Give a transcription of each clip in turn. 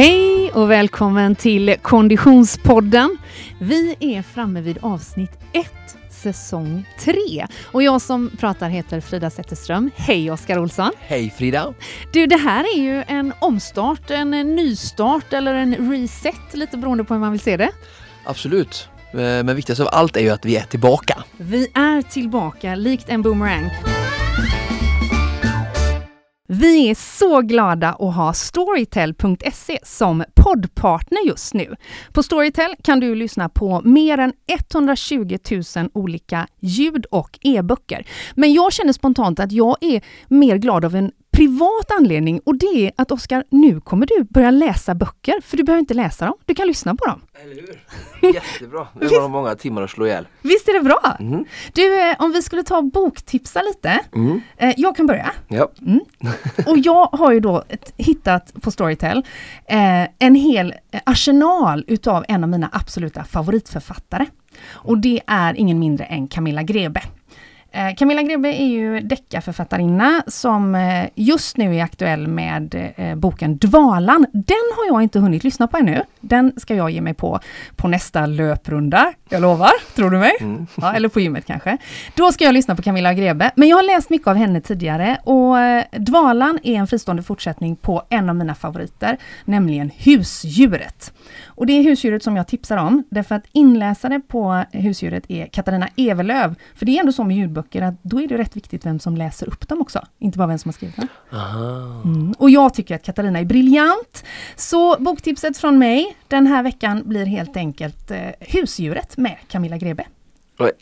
Hej och välkommen till Konditionspodden. Vi är framme vid avsnitt 1, säsong 3. Och jag som pratar heter Frida Zetterström. Hej Oskar Olsson! Hej Frida! Du, det här är ju en omstart, en nystart eller en reset, lite beroende på hur man vill se det. Absolut. Eh, men viktigast av allt är ju att vi är tillbaka. Vi är tillbaka, likt en boomerang. Vi är så glada att ha Storytel.se som poddpartner just nu. På Storytel kan du lyssna på mer än 120 000 olika ljud och e-böcker. Men jag känner spontant att jag är mer glad av en privat anledning och det är att Oskar, nu kommer du börja läsa böcker, för du behöver inte läsa dem, du kan lyssna på dem. Eller hur? Jättebra, det var många timmar att slå ihjäl. Visst är det bra? Mm. Du, eh, om vi skulle ta boktipsa lite. Mm. Eh, jag kan börja. Ja. Mm. Och jag har ju då hittat på Storytel eh, en hel arsenal utav en av mina absoluta favoritförfattare. Och det är ingen mindre än Camilla Grebe. Eh, Camilla Grebe är ju deckarförfattarinna som eh, just nu är aktuell med eh, boken Dvalan. Den har jag inte hunnit lyssna på ännu. Den ska jag ge mig på på nästa löprunda. Jag lovar, tror du mig? Mm. Ja, eller på gymmet kanske. Då ska jag lyssna på Camilla Grebe. Men jag har läst mycket av henne tidigare och Dvalan är en fristående fortsättning på en av mina favoriter, nämligen Husdjuret. Och det är husdjuret som jag tipsar om, därför att inläsare på husdjuret är Katarina Evelöv. För det är ändå så med ljudböcker att då är det rätt viktigt vem som läser upp dem också, inte bara vem som har skrivit dem. Mm. Och jag tycker att Katarina är briljant. Så boktipset från mig den här veckan blir helt enkelt eh, Husdjuret med Camilla Grebe.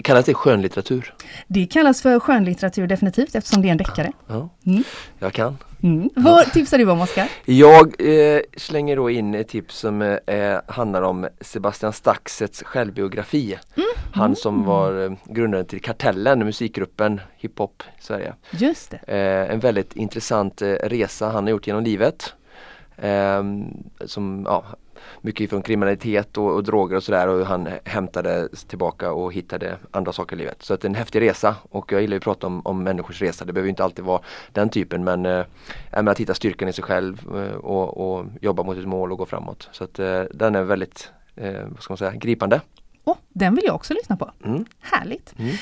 Kallas det skönlitteratur? Det kallas för skönlitteratur definitivt eftersom det är en deckare. Ja, mm. Jag kan. Mm. Vad tipsar du om Oskar? Jag eh, slänger då in ett tips som eh, handlar om Sebastian Staxets självbiografi. Mm. Han som mm. var eh, grundaren till Kartellen, musikgruppen hiphop i Sverige. Just det. Eh, en väldigt intressant eh, resa han har gjort genom livet. Eh, som, ja, mycket från kriminalitet och, och droger och sådär och han hämtade tillbaka och hittade andra saker i livet. Så att det är en häftig resa och jag gillar att prata om, om människors resa. Det behöver inte alltid vara den typen men eh, att hitta styrkan i sig själv eh, och, och, jobba mot ett mål och gå framåt. Så att eh, den är väldigt, eh, vad ska man säga, gripande. Oh, den vill jag också lyssna på. Mm. Härligt! Mm.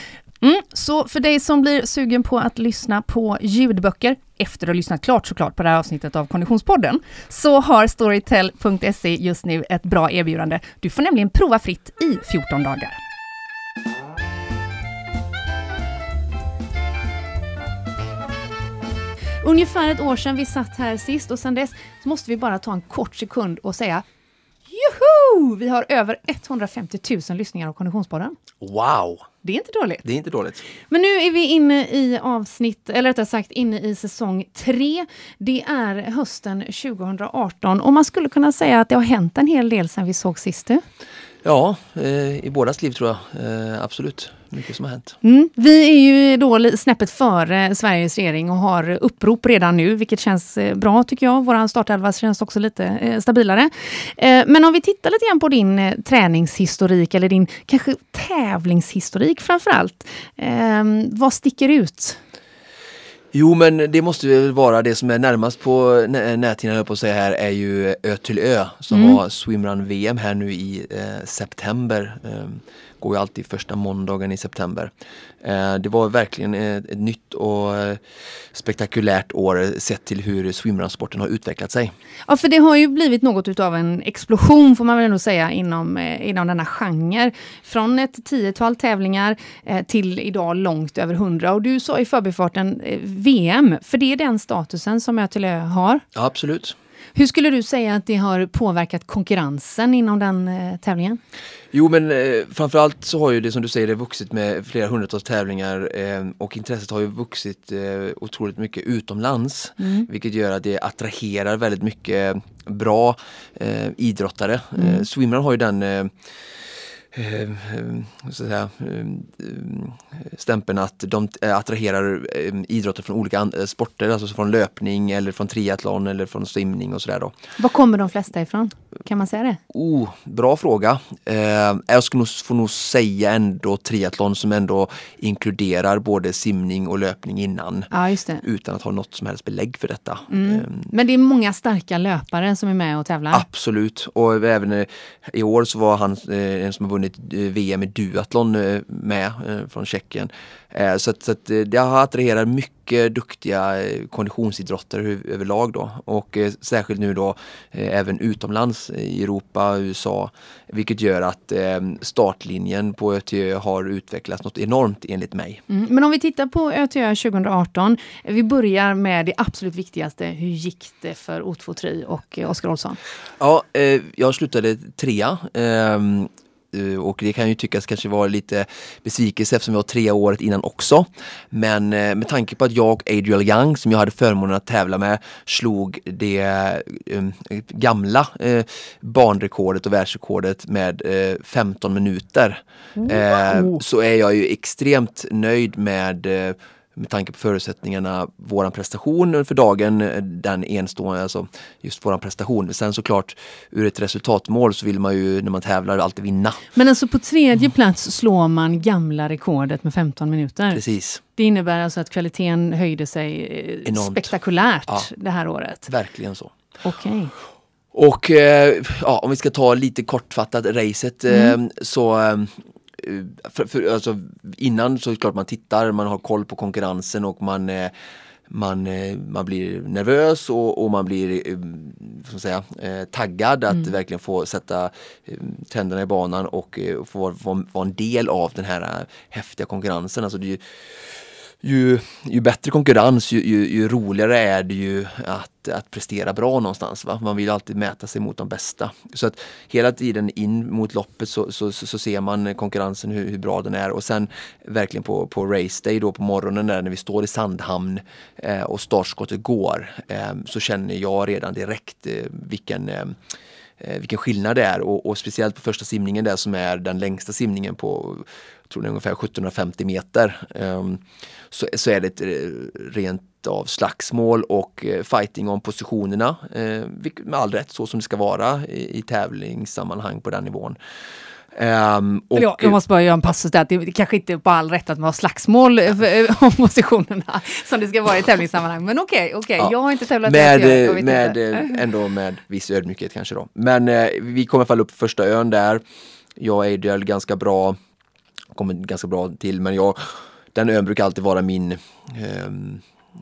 Mm, så för dig som blir sugen på att lyssna på ljudböcker, efter att ha lyssnat klart såklart på det här avsnittet av Konditionspodden, så har Storytel.se just nu ett bra erbjudande. Du får nämligen prova fritt i 14 dagar. Ungefär ett år sedan vi satt här sist och sedan dess så måste vi bara ta en kort sekund och säga Juhu! Vi har över 150 000 lyssningar av Konditionspodden. Wow! Det är inte dåligt. Det är inte dåligt. Men nu är vi inne i avsnitt, eller rättare sagt inne i säsong 3. Det är hösten 2018 och man skulle kunna säga att det har hänt en hel del sedan vi såg sist. Ja, eh, i bådas liv tror jag. Eh, absolut mycket som har hänt. Mm. Vi är ju då snäppet före Sveriges regering och har upprop redan nu, vilket känns eh, bra tycker jag. Vår startelva känns också lite eh, stabilare. Eh, men om vi tittar lite grann på din träningshistorik eller din kanske tävlingshistorik framför allt. Eh, vad sticker ut? Jo men det måste väl vara det som är närmast på näthinnan på att säga här är ju Ö till Ö som mm. var swimrun VM här nu i eh, september. Eh, går ju alltid första måndagen i september. Eh, det var verkligen ett nytt och eh, spektakulärt år sett till hur swimrunsporten har utvecklat sig. Ja, för det har ju blivit något utav en explosion får man väl ändå säga inom, eh, inom denna genre. Från ett tiotal tävlingar till idag långt över hundra. Och du sa i förbifarten VM, för det är den statusen som Ötelö har? Ja, absolut. Hur skulle du säga att det har påverkat konkurrensen inom den eh, tävlingen? Jo men eh, framförallt så har ju det som du säger det vuxit med flera hundratals tävlingar eh, och intresset har ju vuxit eh, otroligt mycket utomlands. Mm. Vilket gör att det attraherar väldigt mycket bra eh, idrottare. Mm. Eh, Swimrun har ju den eh, så att säga, stämpeln att de attraherar idrotter från olika sporter, alltså från löpning eller från triathlon eller från simning och sådär. Var kommer de flesta ifrån? Kan man säga det? Oh, bra fråga. Eh, jag skulle nog, får nog säga ändå triathlon som ändå inkluderar både simning och löpning innan. Ja. Utan att ha något som helst belägg för detta. Mm. Eh, Men det är många starka löpare som är med och tävlar? Absolut. Och även eh, i år så var han eh, en som har vunnit eh, VM i duathlon eh, med från Tjeckien. Så, att, så att det har attraherat mycket duktiga eh, konditionsidrottare överlag då och eh, särskilt nu då eh, även utomlands i Europa, USA, vilket gör att startlinjen på ÖTÖ har utvecklats något enormt enligt mig. Mm, men om vi tittar på ÖTÖ 2018, vi börjar med det absolut viktigaste. Hur gick det för O2 Tri och Oskar Olsson? Ja, jag slutade trea ehm, Eh, och det kan ju tyckas kanske vara lite besvikelse eftersom jag var tre året innan också. Men eh, med tanke på att jag och Adriel Young som jag hade förmånen att tävla med slog det um, gamla uh, banrekordet och världsrekordet med uh, 15 minuter. Wow. Uh, så är jag ju extremt nöjd med med tanke på förutsättningarna, våran prestation för dagen, den enstående, alltså just våran prestation. Sen såklart ur ett resultatmål så vill man ju när man tävlar alltid vinna. Men alltså på tredje plats slår man gamla rekordet med 15 minuter. Precis. Det innebär alltså att kvaliteten höjde sig eh, Enormt. spektakulärt ja, det här året. Verkligen så. Okej. Okay. Och eh, ja, om vi ska ta lite kortfattat racet mm. eh, så eh, för, för, alltså, innan så är det klart man tittar, man har koll på konkurrensen och man eh, man, eh, man blir nervös och, och man blir eh, så säga, taggad att mm. verkligen få sätta tänderna i banan och få vara en del av den här häftiga konkurrensen. Alltså det ju, ju, bättre konkurrens, ju, ju, ju, roligare är det ju att, att prestera bra någonstans. Va? Man vill alltid mäta sig mot de bästa. Så att hela tiden in mot loppet så, så, så, så ser man konkurrensen hur, hur, bra den är och sen verkligen på, på race day då på morgonen där när vi står i Sandhamn eh, och startskottet går eh, så känner jag redan direkt eh, vilken eh, eh, vilken skillnad det är och, och, speciellt på första simningen där som är den längsta simningen på jag tror det är ungefär 1750 meter. Um, så, så är det ett eh, rent av slagsmål och eh, fighting om positionerna. Eh, med all rätt så som det ska vara i, i tävlingssammanhang på den nivån. Um, och, jag, jag, måste bara göra en passus där, det är kanske inte på all rätt att man har slagsmål om positionerna som det ska vara i tävlingssammanhang. Men okej, okay, okay. Ja. jag har inte tävlat med, jag, med Ändå med viss ödmjukhet kanske då. Men eh, vi kommer falla upp första ön där. Jag och Adriel ganska bra, kommer ganska bra till men jag den ön brukar alltid vara min eh,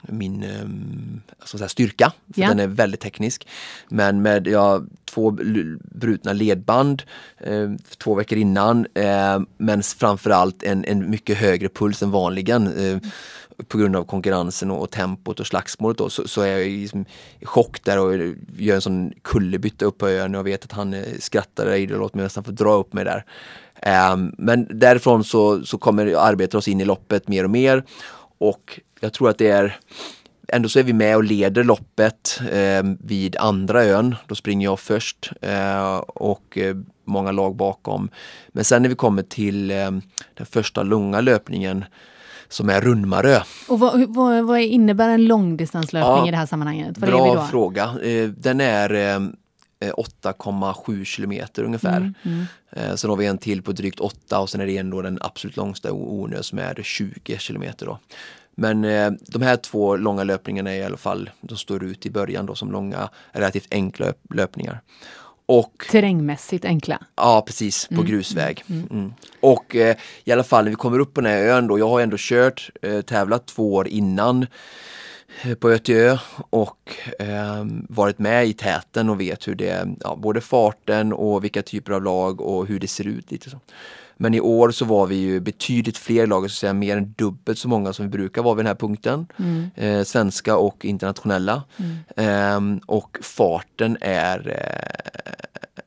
min eh, säga, styrka. För yeah. Den är väldigt teknisk. Men med ja, två brutna ledband eh, två veckor innan eh, men framförallt en, en mycket högre puls än vanligen. Eh, på grund av konkurrensen och, och tempot och slagsmålet då, så, så är jag liksom i chock där och gör en sån kullerbytta upp på ön jag vet att han eh, skrattar och låter mig nästan få dra upp mig där. Um, men därifrån så, så kommer arbetet oss in i loppet mer och mer och jag tror att det är Ändå så är vi med och leder loppet eh, vid andra ön. Då springer jag först eh, och eh, många lag bakom. Men sen när vi kommer till eh, den första långa löpningen som är Rundmarö. Och vad, vad, vad innebär en långdistanslöpning ja, i det här sammanhanget? Vad bra fråga. Eh, den är 8,7 eh, kilometer ungefär. Mm, mm. Eh, sen har vi en till på drygt 8 och sen är det en då den absolut längsta Ornö som är 20 kilometer. Då. Men eh, de här två långa löpningarna är i alla fall, de står ut i början då som långa, relativt enkla löpningar. Och, Terrängmässigt enkla? Ja precis, på mm. grusväg. Mm. Mm. Och eh, i alla fall när vi kommer upp på den här ön då, jag har ändå kört, eh, tävlat två år innan på Ötjö och eh, varit med i täten och vet hur det, ja, både farten och vilka typer av lag och hur det ser ut. lite så. Men i år så var vi ju betydligt fler lag, så säga mer än dubbelt så många som vi brukar vara vid den här punkten. Mm. Eh, svenska och internationella. Mm. Eh, och farten är eh,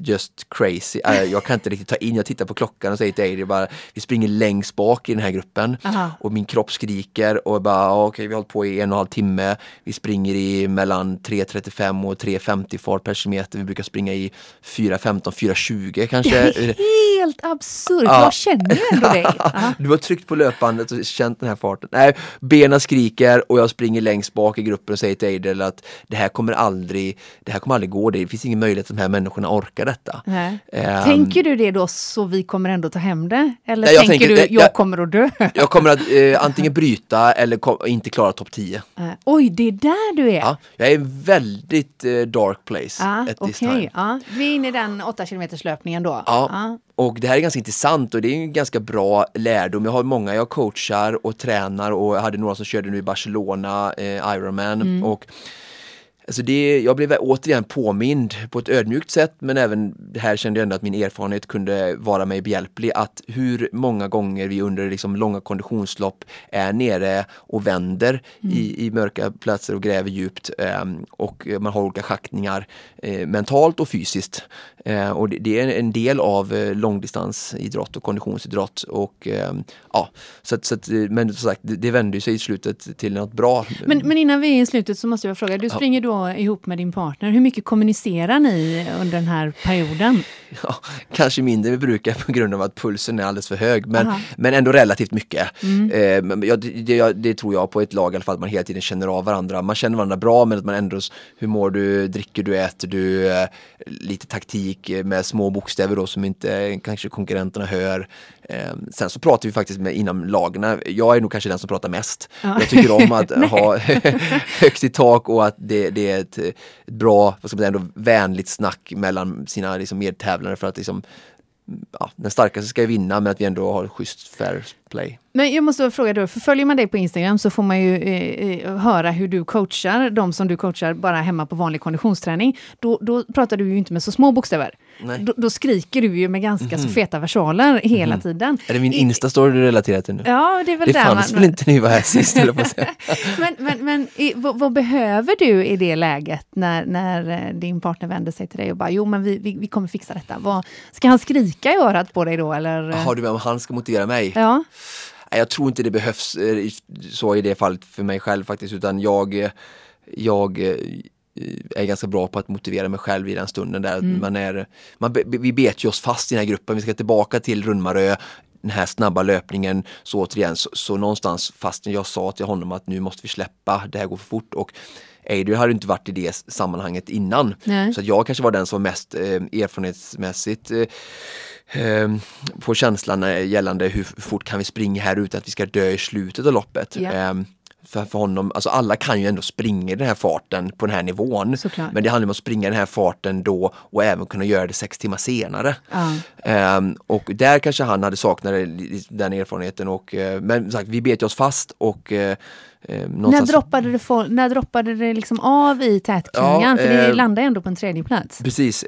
just crazy. Äh, jag kan inte riktigt ta in, jag tittar på klockan och säger till Adrian bara, vi springer längst bak i den här gruppen. Aha. Och min kropp skriker och bara, okej okay, vi har hållit på i en och en halv timme. Vi springer i mellan 3.35 och 3.50 fart per kilometer. Vi brukar springa i 4.15, 4.20 kanske. Helt absurt, ja. jag känner ändå dig. du har tryckt på löpbandet och känt den här farten. Nej, benen skriker och jag springer längst bak i gruppen och säger till Adrian att det här kommer aldrig, det här kommer aldrig gå. Det finns ingen möjlighet att de här människorna orkar detta. Um, tänker du det då så vi kommer ändå ta hem det? Eller nej, tänker, tänker, du, jag, jag, kommer att dö? Jag kommer att eh, antingen bryta eller kom, inte klara topp 10. Uh, oj, det är där du är? Ja, jag är väldigt eh, dark place uh, at okay. this time. Uh. Vi är inne i den 8 km löpningen då? Ja. Och det här är ganska intressant och det är en ganska bra lärdom. Jag har många jag coachar och tränar och jag hade några som körde nu i Barcelona, eh, Ironman. Mm. Och Alltså det, jag blev återigen påmind på ett ödmjukt sätt men även här kände jag ändå att min erfarenhet kunde vara mig behjälplig att hur många gånger vi under liksom långa konditionslopp är nere och vänder mm. i, i mörka platser och gräver djupt eh, och man har olika schaktningar eh, mentalt och fysiskt. Eh, och det, det, är en del av eh, långdistansidrott och konditionsidrott och ehm, ja, så att, så att, men som sagt det, det vände sig i slutet till något bra. Men, men innan vi är i slutet så måste jag fråga, du springer då ihop med din partner. Hur mycket kommunicerar ni under den här perioden? Ja, kanske mindre vi brukar på grund av att pulsen är alldeles för hög men, men ändå relativt mycket. Mm. Eh, ja, det, det, tror jag på ett lag i alla fall, att man hela tiden känner av varandra. Man känner varandra bra men att man ändå, hur mår du, dricker du, äter du, eh, lite taktik med små bokstäver då som inte kanske konkurrenterna hör. Eh, sen så pratar vi faktiskt med, inom lagarna. Jag är nog kanske den som pratar mest. Ja. Jag tycker om att ha högt i tak och att det, det är ett, ett, bra, vad ska man säga, ändå vänligt snack mellan sina liksom, medtävlare för att liksom, ja, den starkaste ska vinna men att vi ändå har schysst fair play. Men jag måste fråga då, för följer man dig på Instagram så får man ju eh, eh, höra hur du coachar de som du coachar bara hemma på vanlig konditionsträning. Då, då pratar du ju inte med så små bokstäver. Då, då, skriker du ju med ganska mm. så mhm. feta versaler hela mm. tiden. Är det min Insta-story du relaterar till nu? Ja, det är väl det där fanns man... väl inte när vi var här sist, på säga. men men, men i, vad, vad, behöver du i det läget när, när eh, din partner vänder sig till dig och bara jo men vi, vi, vi kommer fixa detta. Vad, ska han skrika i örat på dig då eller? Har du med om han ska motivera mig? Ja. Jag tror inte det behövs eh, så i det fallet för mig själv faktiskt utan jag, jag eh, är ganska bra på att motivera mig själv i den stunden där mm. man är, man, vi bet ju oss fast i den här gruppen, vi ska tillbaka till Rundmarö, den här snabba löpningen, så återigen, så, så någonstans fastän jag sa till honom att nu måste vi släppa, det här går för fort och Adrian hade inte varit i det sammanhanget innan. Nej. Så jag kanske var den som var mest eh, erfarenhetsmässigt eh, Ehm, på känslan gällande hur fort kan vi springa här utan att vi ska dö i slutet av loppet. Yeah. För, för honom, alltså alla kan ju ändå springa i den här farten på den här nivån. Såklart. Men det handlar om att springa i den här farten då och även kunna göra det sex timmar senare. Uh. Um, och där kanske han hade saknat den erfarenheten. Och, uh, men sagt, vi bet oss fast och uh, när droppade det, for, när droppade det liksom av i tätklungan? Ja, för det landar ändå på en tredje plats. Precis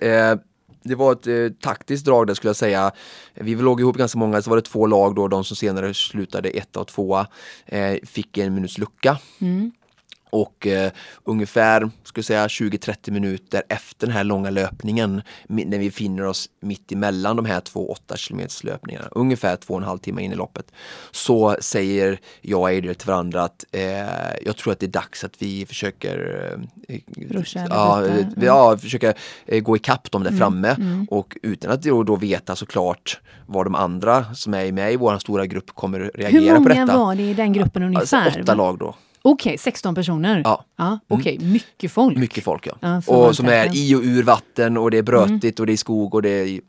det var ett eh, taktiskt drag där skulle jag säga. Vi låg ihop ganska många, så var det två lag då, de som senare slutade etta och tvåa, eh, fick en minuts lucka. Mm. Och eh, ungefär ska säga 20-30 minuter efter den här långa löpningen när vi finner oss mitt emellan de här två 8 km löpningarna, ungefär två och en halv timme in i loppet, så säger jag och Adrian till varandra att eh, jag tror att det är dags att vi försöker eh, Ruscha ja, mm. ja, försöka eh, gå ikapp dem där mm. framme mm. och utan att då, då veta såklart vad de andra som är med i vår stora grupp kommer reagera på detta. Hur många var det i den gruppen ungefär? Alltså, åtta lag då. Okej, okay, 16 personer? Ja. ja Okej, okay. mycket folk. Mycket folk ja. ja och som är i och ur vatten och det är brötigt mm. och det är skog och det är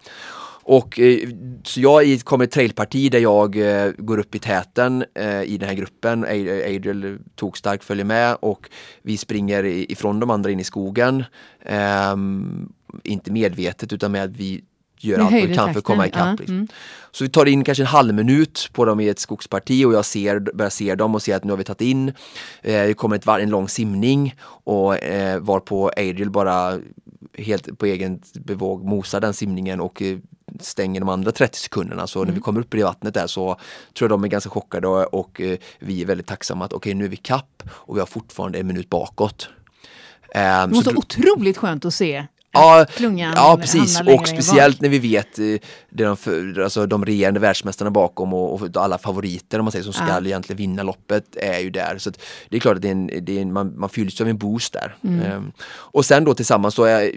och eh, så jag kommer ett trailparti där jag eh, går upp i täten eh, i den här gruppen. Adriel tog starkt följer med och vi springer ifrån de andra in i skogen. Ehm, inte medvetet utan med att vi gör allt vi kan för att komma ikapp. Ja, liksom. mm. Så vi tar in kanske en halv minut på dem i ett skogsparti och jag ser, börjar se dem och ser att nu har vi tagit in. Eh, det kommer ett, en lång simning och eh, varpå Adriel bara helt på egen bevåg mosar den simningen och eh, stänger de andra 30 sekunderna. Så mm. när vi kommer upp i vattnet där så tror jag de är ganska chockade och, och eh, vi är väldigt tacksamma att okej okay, nu är vi kapp och vi har fortfarande en minut bakåt. Um, så, så otroligt skönt att se Ja, klungan ja precis och speciellt när vi vet eh, det de, för, alltså, de regerande världsmästarna bakom och, och alla favoriter om man säger som ska Ja. egentligen vinna loppet är ju där. Så det är klart att det är en, det är en, man, man fylls av en boost där. Mm. Ehm, och sen då tillsammans så är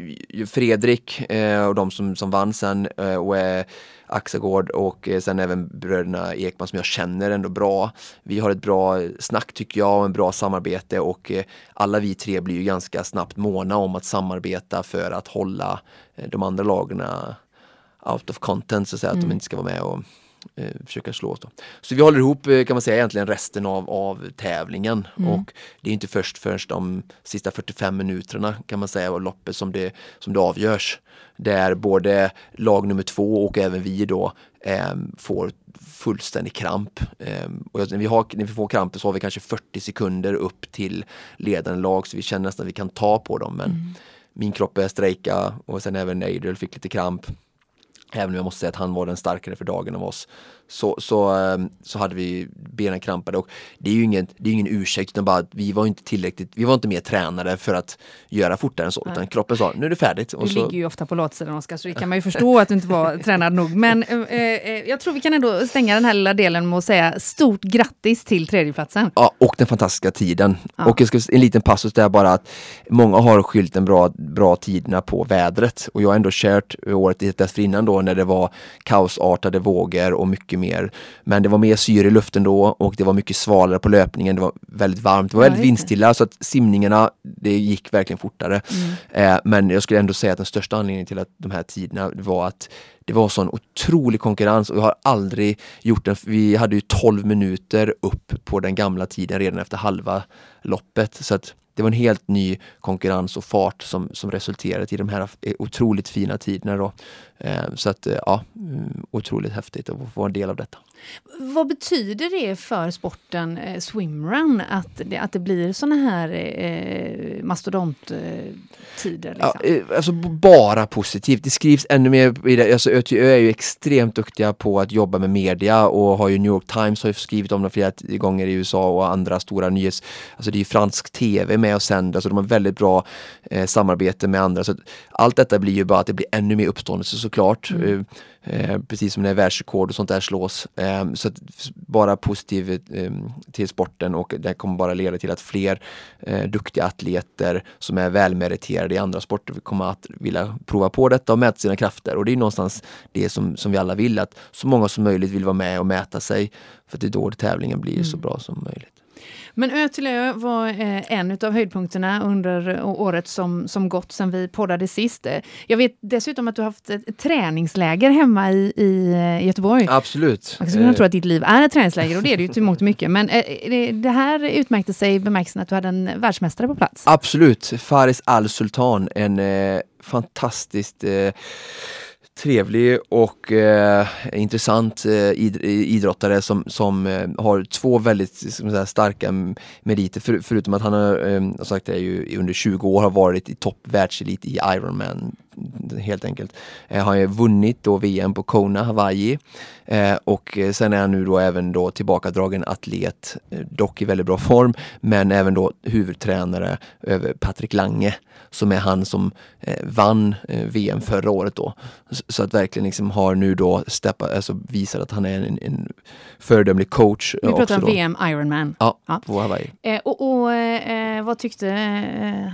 Fredrik eh, och de som, som vann sen eh, och är Axagård och eh, sen även bröderna Ekman som jag känner ändå bra. Vi har ett bra snack tycker jag och en bra samarbete och eh, alla vi tre blir ju ganska snabbt måna om att samarbeta för att hålla eh, de andra lagen out of content så att säga, att de inte ska vara med och eh, försöka slå oss. Då. Så vi håller ihop eh, kan man säga egentligen resten av, av tävlingen och det är inte först först de sista 45 minuterna kan man säga av loppet som det, som det avgörs. Där både lag nummer två och även vi då eh, får fullständig kramp. Eh, och när, vi har, när vi får krampen så har vi kanske 40 sekunder upp till ledande lag så vi känner nästan att vi kan ta på dem men min kropp började strejka och sen även Adriel fick lite kramp. Även om jag måste säga att han var den starkare för dagen av oss. Så, så, ehm, så hade vi benen krampade och det är ju ingen, det är ingen ursäkt utan bara att vi var inte tillräckligt, vi var inte mer tränade för att göra fortare än så. Utan kroppen sa nu är det färdigt. Och Du så, ligger ju ofta på latsidan Oskar, så det kan man ju förstå att du inte var tränad nog. Men eh, eh, jag tror vi kan ändå stänga den här lilla delen med att säga stort grattis till tredjeplatsen. Ja, och den fantastiska tiden. Ja. Och jag ska, en liten passus där bara att många har skyllt den bra, bra tiderna på vädret och jag har ändå kört året dessförinnan då när det var kaosartade vågor och mycket mer. Men det var mer syre i luften då och det var mycket svalare på löpningen. Det var väldigt varmt, det var väldigt vindstilla så att simningarna, det gick verkligen fortare. Mm. Eh, men jag skulle ändå säga att den största anledningen till att de här tiderna var att det var sån otrolig konkurrens och jag har aldrig gjort en, vi hade ju 12 minuter upp på den gamla tiden redan efter halva loppet. Så att det var en helt ny konkurrens och fart som, som resulterade i de här otroligt fina tiderna då. Eh, så att eh, ja, mm, otroligt häftigt att få vara en del av detta. Vad betyder det för sporten eh, swimrun att det, att det blir såna här eh, mastodonttider? Ja, Liksom? eh, alltså bara positivt. Det skrivs ännu mer i det. Alltså ÖTÖ är ju extremt duktiga på att jobba med media och har ju New York Times har skrivit om det flera gånger i USA och andra stora nyhets... Alltså det är fransk tv med och sänder så de har väldigt bra eh, samarbete med andra. Så allt detta blir ju bara att det blir ännu mer uppståndelse såklart. Eh, Eh, precis som när världsrekord och sånt där slås. Eh, så bara positivt eh, till sporten och det kommer bara leda till att fler eh, duktiga atleter som är välmeriterade i andra sporter kommer att vilja prova på detta och mäta sina krafter. Och det är någonstans det som, som vi alla vill, att så många som möjligt vill vara med och mäta sig. För att det är då tävlingen blir så bra som möjligt. Men Ö till Ö var eh, en av höjdpunkterna under eh, året som, som gått sedan vi poddade sist. Eh, Jag vet dessutom att du har haft ett, träningsläger hemma i, i eh, Göteborg. Absolut. Man skulle kunna Eh, tro att ditt liv är ett träningsläger och det är det ju till mångt mycket. Men eh, det, det här utmärkte sig i bemärkelsen att du hade en världsmästare på plats. Absolut, Faris Al Sultan, en eh, fantastiskt eh, trevlig och eh, intressant eh, id idrottare som, som eh, har två väldigt ska man säga, starka meriter. För, förutom att han har, eh, sagt är ju under 20 år har varit i topp världselit i Ironman helt enkelt. Eh, har vunnit då VM på Kona, Hawaii eh, och eh, sen är han nu då även då tillbakadragen atlet, eh, dock i väldigt bra form, men även då huvudtränare över Patrik Lange som är han som eh, vann VM förra året då. Så, så att verkligen liksom har nu då steppat, alltså visar att han är en, en föredömlig coach. Vi pratar om. VM Ironman. Ja, Ja. på Hawaii. Och och vad tyckte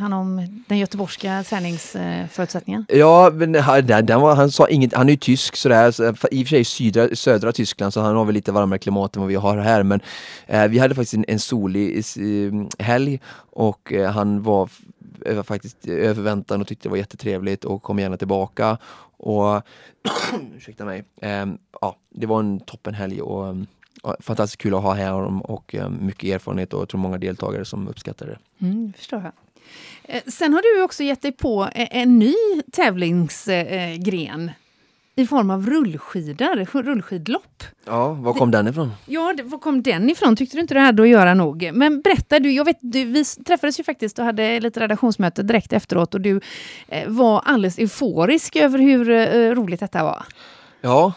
han om den göteborgska träningsförutsättningen? Ja, men han, den, den var, han sa inget, han är ju tysk sådär, så, eh, i och för sig sydra, södra Tyskland så han har väl lite varmare klimat än vad vi har här men eh, vi hade faktiskt en, en solig eh, helg och eh, han var, eh, var faktiskt över förväntan och tyckte det var jättetrevligt och kom gärna tillbaka och ursäkta mig, ehm, ja det var en toppenhelg och ehm, fantastiskt kul att ha här honom och ehm, mycket erfarenhet och jag tror många deltagare som uppskattar det. Mm, förstår jag. Eh, Sen har du också gett dig på eh, en ny tävlingsgren i form av rullskidor, rullskidlopp. Ja, var kom den ifrån? Ja, var kom den ifrån? Tyckte du inte det hade att göra nog? Men berätta, du, jag vet, du, vi träffades ju faktiskt och hade lite redaktionsmöte direkt efteråt och du eh, var alldeles euforisk över hur eh, roligt detta var. Ja,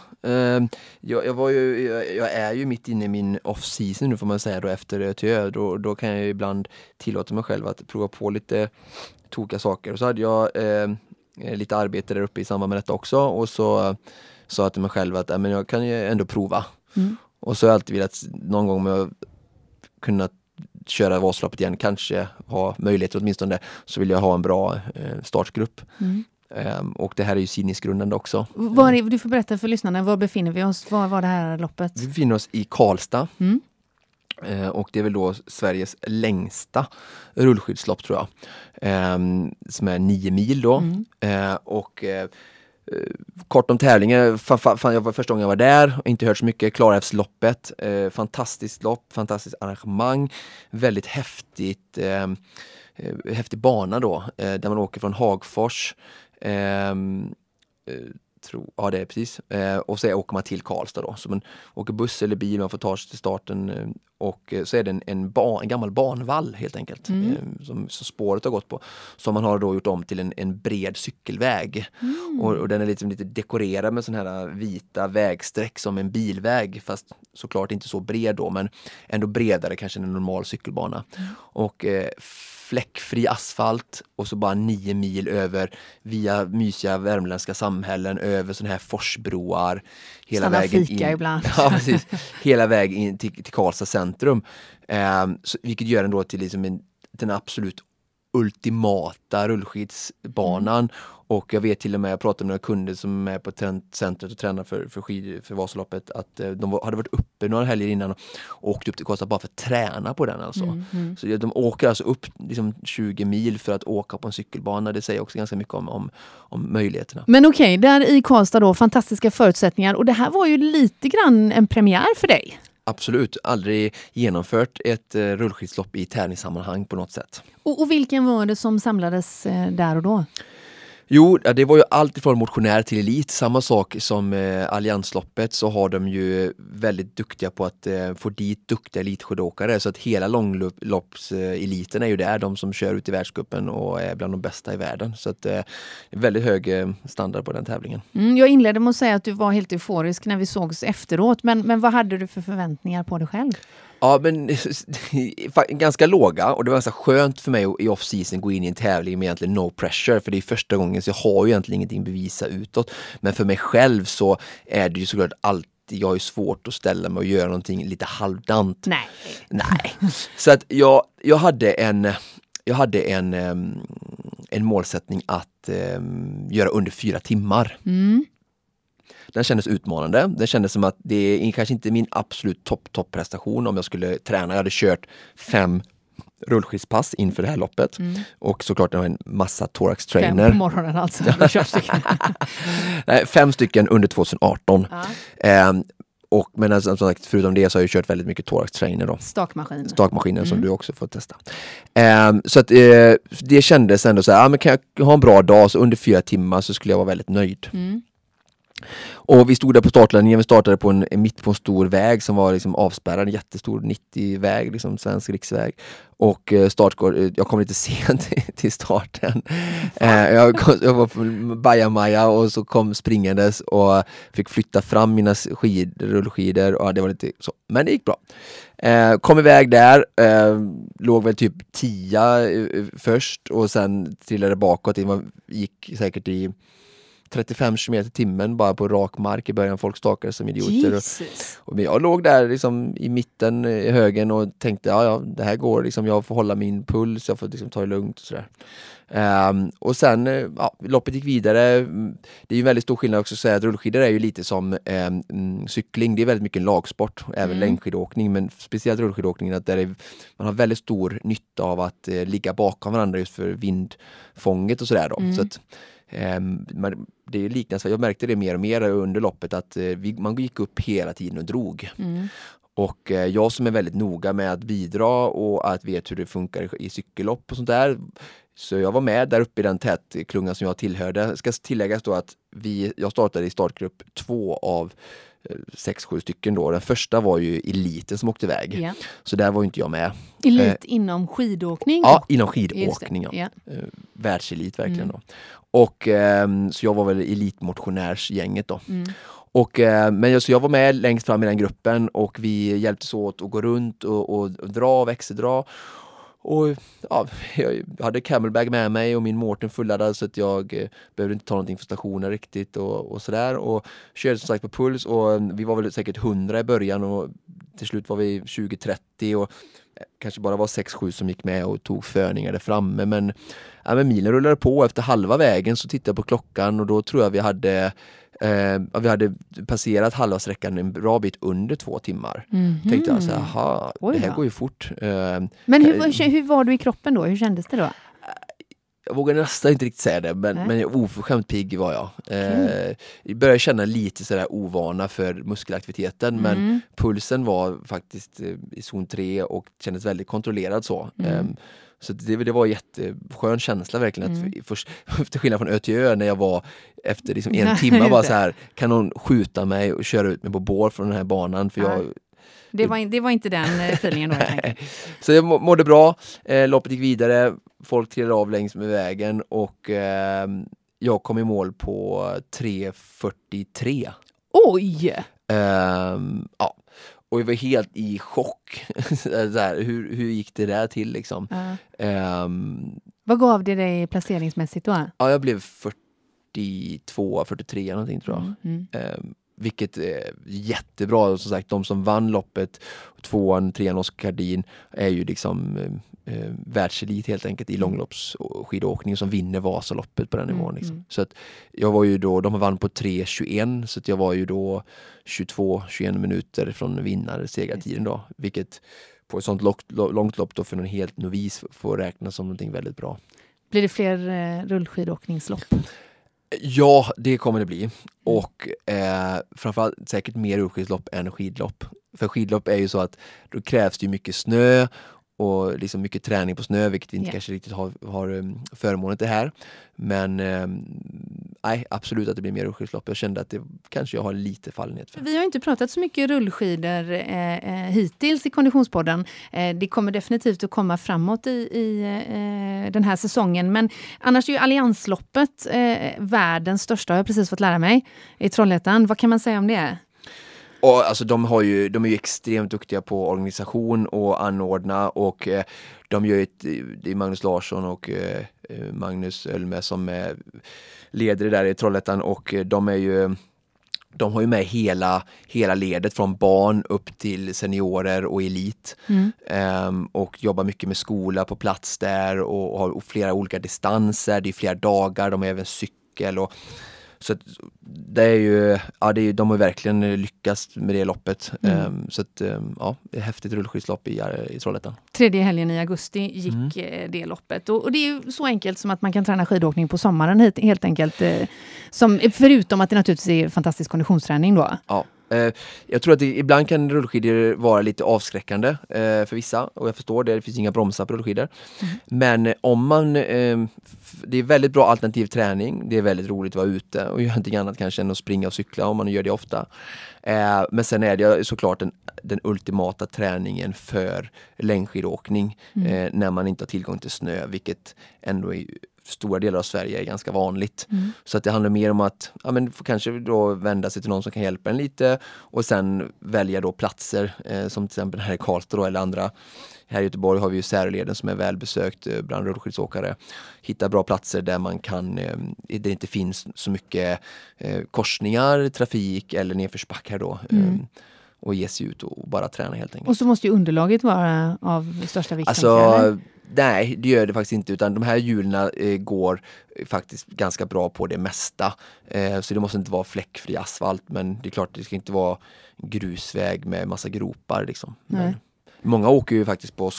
jag, jag, var ju, jag, jag är ju mitt inne i min off-season nu får man säga då efter ÖTÖ. Då, då kan jag ibland tillåta mig själv att prova på lite tokiga saker. Och så hade jag ehm, eh, lite arbete där uppe i samband med detta också och så eh, sa jag till mig själv att äh, men jag kan ju ändå prova. Mm. Och så har jag alltid velat någon gång med kunna köra Vasaloppet igen, kanske ha möjlighet åtminstone, så vill jag ha en bra eh, startgrupp. Mm. Um, och det här är ju sidningsgrundande också. Var är, du får berätta för lyssnarna, var befinner vi oss? Var var det här loppet? Vi befinner oss i Karlstad. Mm. Uh, och det är väl då Sveriges längsta rullskyddslopp tror jag. Um, som är nio mil då. Mm. Och uh, kort om tävlingen, fan, jag var första gången jag var där och inte hört så mycket. Klarälvsloppet, eh, fantastiskt lopp, fantastiskt arrangemang, väldigt häftigt, eh, häftig bana då, eh, där man åker från Hagfors ehm, tro, ja det är precis. Eh, och så åker man till Karlstad då. Så man åker buss eller bil, man får ta sig till starten eh, och så är det en, en, ba, en gammal banvall helt enkelt. Mm. Eh, som, som, spåret har gått på. Som man har då gjort om till en, en bred cykelväg. Mm. Och, och, den är liksom lite dekorerad med sådana här vita vägsträck som en bilväg fast såklart inte så bred då men ändå bredare kanske än en normal cykelbana. Mm. Och eh, fläckfri asfalt och så bara nio mil över via mysiga värmländska samhällen, över sådana här forsbroar. Hela Stanna vägen fika in, ibland. Ja, precis, hela vägen in till, till Karlstad centrum. Eh, så, vilket gör den då till liksom en, den absolut ultimata rullskidsbanan. Mm. Och jag vet till och med, jag pratade med några kunder som är på centret och tränar för, för, skid, för Vasaloppet, att eh, de hade varit uppe några helger innan och åkt upp till Karlstad bara för att träna på den alltså. Mm, mm. Så de åker alltså upp liksom 20 mil för att åka på en cykelbana. Det säger också ganska mycket om, om, om möjligheterna. Men okej, okay, där i Karlstad då, fantastiska förutsättningar och det här var ju lite grann en premiär för dig. Absolut, aldrig genomfört ett eh, rullskidslopp i tävlingssammanhang på något sätt. Och, och vilken var det som samlades eh, där och då? Jo, det var ju allt ifrån motionär till elit. Samma sak som eh, Alliansloppet så har de ju väldigt duktiga på att eh, få dit duktiga elitskidåkare. Så att hela långloppseliten är ju där, de som kör ut i världscupen och är bland de bästa i världen. Så att eh, väldigt hög eh, standard på den tävlingen. Mm, jag inledde med att säga att du var helt euforisk när vi sågs efteråt, men, men vad hade du för förväntningar på dig själv? Ja, men ganska låga och det var ganska skönt för mig i off-season gå in i en tävling med egentligen no pressure för det är första gången så jag har ju egentligen ingenting att bevisa utåt. Men för mig själv så är det ju såklart alltid jag har svårt att ställa mig och göra någonting lite halvdant. Nej. Nej. Så att jag, jag hade en, jag hade en, en målsättning att um, göra under fyra timmar. Mm. Den kändes utmanande. Den kändes som att det är kanske inte min absolut topp topp prestation om jag skulle träna. Jag hade kört fem rullskidspass inför det här loppet. Mm. Och såklart en massa thorax trainer. Fem på morgonen alltså? Nej, fem stycken under 2018. Ja. Eh, och, men alltså, som sagt, förutom det så har jag kört väldigt mycket thorax trainer. Då. Stakmaskinen. Stakmaskinen mm. som du också får testa. Eh, så att, eh, det kändes ändå så här, ah, men kan jag ha en bra dag så under fyra timmar så skulle jag vara väldigt nöjd. Mm. Och vi stod där på startlinjen, vi startade på en, mitt på en stor väg som var liksom avspärrad, en jättestor 90-väg, liksom svensk riksväg. Och eh, startgård, eh, jag kom lite sent till starten. Eh, jag, jag var på bajamaja och så kom springandes och fick flytta fram mina skid, rullskidor. Och det var lite så. Men det gick bra. Eh, kom iväg där, låg väl typ tia först och sen trillade bakåt. Det gick säkert i 35 km i timmen bara på rak mark i början. Folk stakade som idioter. Och, och jag låg där liksom i mitten i högen och tänkte ja, ja det här går. Liksom, jag får hålla min puls, jag får liksom, ta det lugnt och sådär. Um, och sen, eh, ja, loppet gick vidare. Det är ju väldigt stor skillnad också att säga att rullskidor är ju lite som um, cykling. Det är väldigt mycket lagsport, även mm. längdskidåkning, men speciellt rullskidåkningen. Att där är, man har väldigt stor nytta av att uh, ligga bakom varandra just för vindfånget och sådär. Då. Mm. Så att, det är liknande, jag märkte det mer och mer under loppet att vi, man gick upp hela tiden och drog. Mm. Och eh, jag som är väldigt noga med att bidra och att vet hur det funkar i cykellopp och sånt där så jag var med där uppe i den tätklungan som jag tillhörde. Ska tilläggas då att vi, jag startade i startgrupp två av eh, sex, sju stycken då. Den första var ju eliten som åkte iväg. Yeah. Så där var inte jag med. Elit eh, inom skidåkning? Ja, inom skidåkning. Ja. Yeah. Eh, världselit verkligen. Mm. Då. Och eh, så jag var väl elitmotionärsgänget då. Mm. Och, eh, men jag, så jag var med längst fram i den gruppen och vi hjälptes åt att gå runt och, och, och dra och växeldra. Och ja, jag hade camelbag med mig och min Mårten fulladdad så att jag eh, behövde inte ta någonting för stationen riktigt och, och sådär. Och körde som sagt på puls och eh, vi var väl säkert 100 i början och till slut var vi 20-30 och eh, kanske bara var 6-7 som gick med och tog förningar där framme. Men, ja, men milen rullade på. Efter halva vägen så tittade jag på klockan och då tror jag vi hade Eh, vi hade passerat halva sträckan en bra bit under två timmar. Mm -hmm. Tänkte jag så här, det här går ju fort. Eh, men hur, hur var du i kroppen då? Hur kändes det då? Jag vågar nästan inte riktigt säga det, men, men oförskämt pigg var jag. Eh, jag började känna lite sådär ovana för muskelaktiviteten, mm. men pulsen var faktiskt eh, i zon 3 och kändes väldigt kontrollerad så. Mm. Eh, så det, det var en jätteskön känsla verkligen. Mm. Att först, till skillnad från Ö till Ö när jag var efter liksom en timme bara så här, kan någon skjuta mig och köra ut mig på bår från den här banan? För jag, det var, det var inte den eh, feelingen då? Jag så jag mådde bra, eh, loppet gick vidare, folk trillade av längs med vägen och eh, jag kom i mål på 3.43. Oj! Eh, ja, och jag var helt i chock. här, hur, hur gick det där till liksom? Uh. Um, Vad gav det dig placeringsmässigt då? Ja, jag blev 42, 43 någonting tror jag. Mm. Um, vilket är jättebra. Som sagt, de som vann loppet, tvåan, trean Oskar Kardin, är ju liksom eh, världselit helt enkelt i mm. långloppsskidåkning som vinner Vasaloppet på den mm, nivån. Liksom. Mm. Så att jag var ju då, de vann på 3.21 så att jag var ju då 22-21 minuter från vinnare segertiden då. Vilket på ett sånt långt, långt lopp då för en helt novis får räknas som någonting väldigt bra. Blir det fler eh, rullskidåkningslopp? Ja, det kommer det bli. Och eh, framförallt säkert mer rullskidslopp än skidlopp. För skidlopp är ju så att då krävs det mycket snö och liksom mycket träning på snö, vilket vi inte yeah. kanske riktigt har, har um, förmånen till här. Men um, nej, absolut att det blir mer rullskidslopp. Jag kände att det kanske jag har lite fallenhet för. Vi har inte pratat så mycket rullskidor eh, eh, hittills i Konditionspodden. Eh, det kommer definitivt att komma framåt i, i eh, den här säsongen. Men annars är ju Alliansloppet eh, världens största, har jag precis fått lära mig, i Trollhättan. Vad kan man säga om det? Och alltså de, har ju, de är ju extremt duktiga på organisation och anordna och eh, de gör ett, det är Magnus Larsson och eh, eh Magnus Ölme som är ledare där i Trollhättan och eh, de är ju de har ju med hela, hela ledet från barn upp till seniorer och elit. Mm. Um, och jobbar mycket med skola på plats där och, och har flera olika distanser, det är flera dagar, de har även cykel och så det är ju, ja, det är, de har verkligen lyckats med det loppet. Mm. Um, så att, um, ja, det är häftigt rullskidslopp i, i Trollhättan. Tredje helgen i augusti gick mm. Eh, det loppet. Och, och, det är så enkelt som att man kan träna skidåkning på sommaren helt enkelt. Eh, som, förutom att det naturligtvis är fantastisk konditionsträning då. Ja. Eh, jag tror att det, ibland kan rullskidor vara lite avskräckande eh, för vissa och jag förstår det, det finns inga bromsar på rullskidor. Mm. Men om man, eh, det är väldigt bra alternativ träning, det är väldigt roligt att vara ute och göra någonting annat kanske än att springa och cykla om man gör det ofta. Men sen är det såklart den, den ultimata träningen för längdskidåkning mm. när man inte har tillgång till snö, vilket ändå är stora delar av Sverige är ganska vanligt. Mm. Så att det handlar mer om att ja, men kanske då vända sig till någon som kan hjälpa en lite och sen välja då platser eh, som till exempel här i Karlstad eller andra. Här i Göteborg har vi ju Särleden som är välbesökt eh, bland rullskidsåkare. Hitta bra platser där man kan, eh, där det inte finns så mycket eh, korsningar, trafik eller nedförsbackar då. Mm ehm, och ge sig ut och bara träna helt enkelt. Och så måste ju underlaget vara av största vikt. Alltså, Nej, det gör det faktiskt inte utan de här hjulen eh, går faktiskt ganska bra på det mesta. Eh, så det måste inte vara fläckfri asfalt men det är klart det ska inte vara grusväg med massa gropar. Liksom. Men, Många åker ju faktiskt på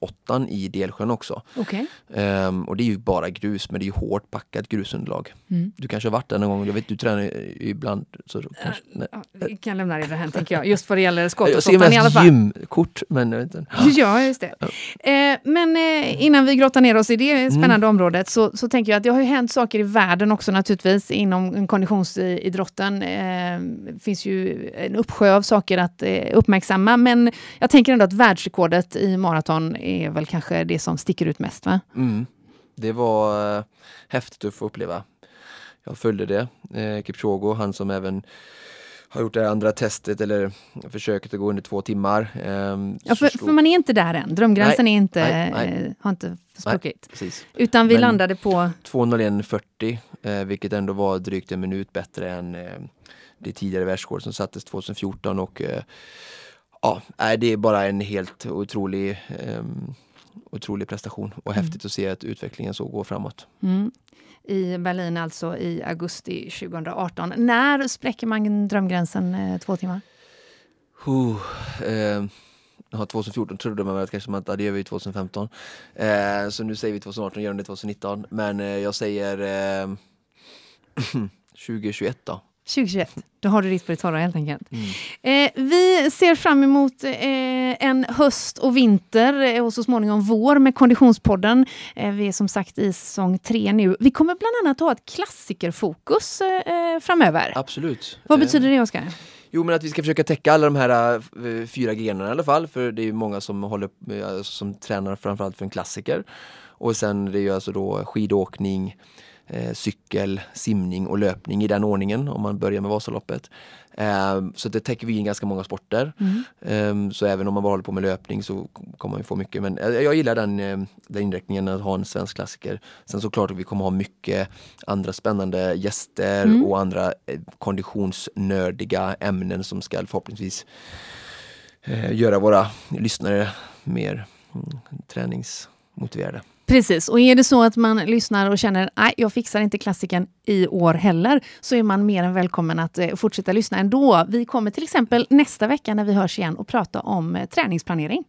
8 i Delsjön också. Okay. Um, och det är ju bara grus men det är ju hårt packat grusunderlag. Mm. Du kanske har varit där någon gång, jag vet du tränar ibland. Så kanske. Jag kan lämna det därhän tänker jag, just vad det gäller 8 i alla fall. gymkort men jag vet inte. Ja, just det. Ja. Eh, men eh, innan vi grottar ner oss i det mm. spännande mm. området så, så tänker jag att det har ju hänt saker i världen också naturligtvis inom konditionsidrotten. Eh, det finns ju en uppsjö av saker att eh, uppmärksamma men jag tänker ändå att världsrekordet i maraton är väl kanske det som sticker ut mest va? Mm. Det var äh, häftigt att få uppleva. Jag följde det. Eh, Kipchoge, han som även har gjort det andra testet eller försöket att gå under två timmar. Ehm, ja, för, för, man är inte där än, drömgränsen nej, är inte, nej, nej. har inte spruckit. Utan vi Men landade på? 2.01.40 eh, vilket ändå var drygt en minut bättre än eh, det tidigare världsrekord som sattes 2014 och eh, ja, det är bara en helt otrolig eh, otrolig prestation och mm. häftigt att se att utvecklingen så går framåt. Mm. I Berlin alltså i augusti 2018. När spräcker man drömgränsen eh, två timmar? Uh, eh, 2014 trodde man väl att kanske man att det gör vi 2015. Eh, så nu säger vi 2018 och gör det 2019. Men eh, jag säger 2021 då. 2021. Då har du ditt på det torra helt enkelt. Mm. Eh, vi ser fram emot eh, en höst och vinter eh, och så småningom vår med Konditionspodden. Eh, vi är som sagt i säsong tre nu. Vi kommer bland annat ha ett klassikerfokus eh, framöver. Absolut. Vad betyder det Oskar? Jo men att vi ska försöka täcka alla de här uh, fyra grenarna i alla fall för det är många som håller uh, som tränar framförallt för en klassiker. Och sen det är ju alltså då skidåkning, eh, cykel, simning och löpning i den ordningen om man börjar med Vasaloppet. Eh, så det täcker vi in ganska många sporter. Mm. Eh, så även om man bara håller på med löpning så kommer man få mycket. Men eh, jag gillar den, eh, den inriktningen att ha en svensk klassiker. Sen såklart att vi kommer ha mycket andra spännande gäster mm. och andra eh, konditionsnördiga ämnen som ska förhoppningsvis göra våra lyssnare mer mm, träningsmotiverade. Precis, och är det så att man lyssnar och känner att jag fixar inte klassiken i år heller, så är man mer än välkommen att eh, fortsätta lyssna ändå. Vi kommer till exempel nästa vecka när vi hörs igen och prata om eh, träningsplanering.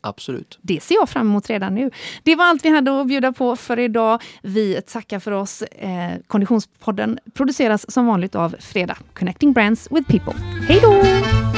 Absolut. Det ser jag fram emot redan nu. Det var allt vi hade att bjuda på för idag. Vi tackar för oss. Eh, Konditionspodden produceras som vanligt av Fredag. Connecting Brands with People. Hej då!